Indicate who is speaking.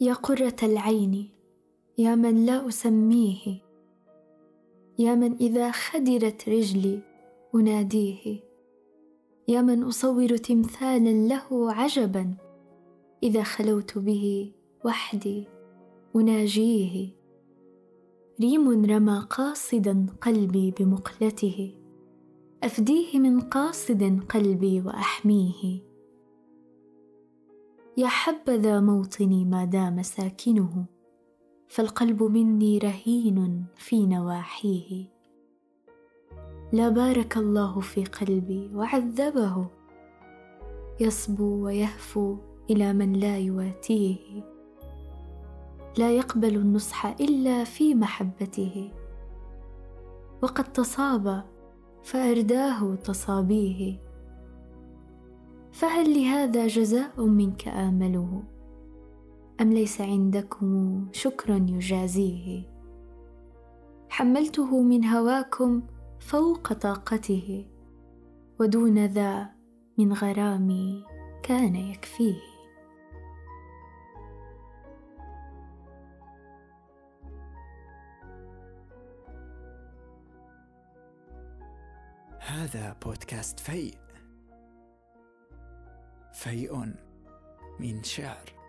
Speaker 1: يا قرة العين يا من لا أسميه يا من إذا خدرت رجلي أناديه يا من أصور تمثالا له عجبا إذا خلوت به وحدي أناجيه. ريم رمى قاصدا قلبي بمقلته أفديه من قاصد قلبي وأحميه. يا حبذا موطني ما دام ساكنه فالقلب مني رهين في نواحيه. لا بارك الله في قلبي وعذبه. يصبو ويهفو إلى من لا يواتيه. لا يقبل النصح إلا في محبته. وقد تصاب فأرداه تصابيه. فهل لهذا جزاء منك امله أم ليس عندكم شكر يجازيه؟ حملته من هواكم فوق طاقته ودون ذا من غرامي كان يكفيه.
Speaker 2: هذا بودكاست فيء فيء من شعر.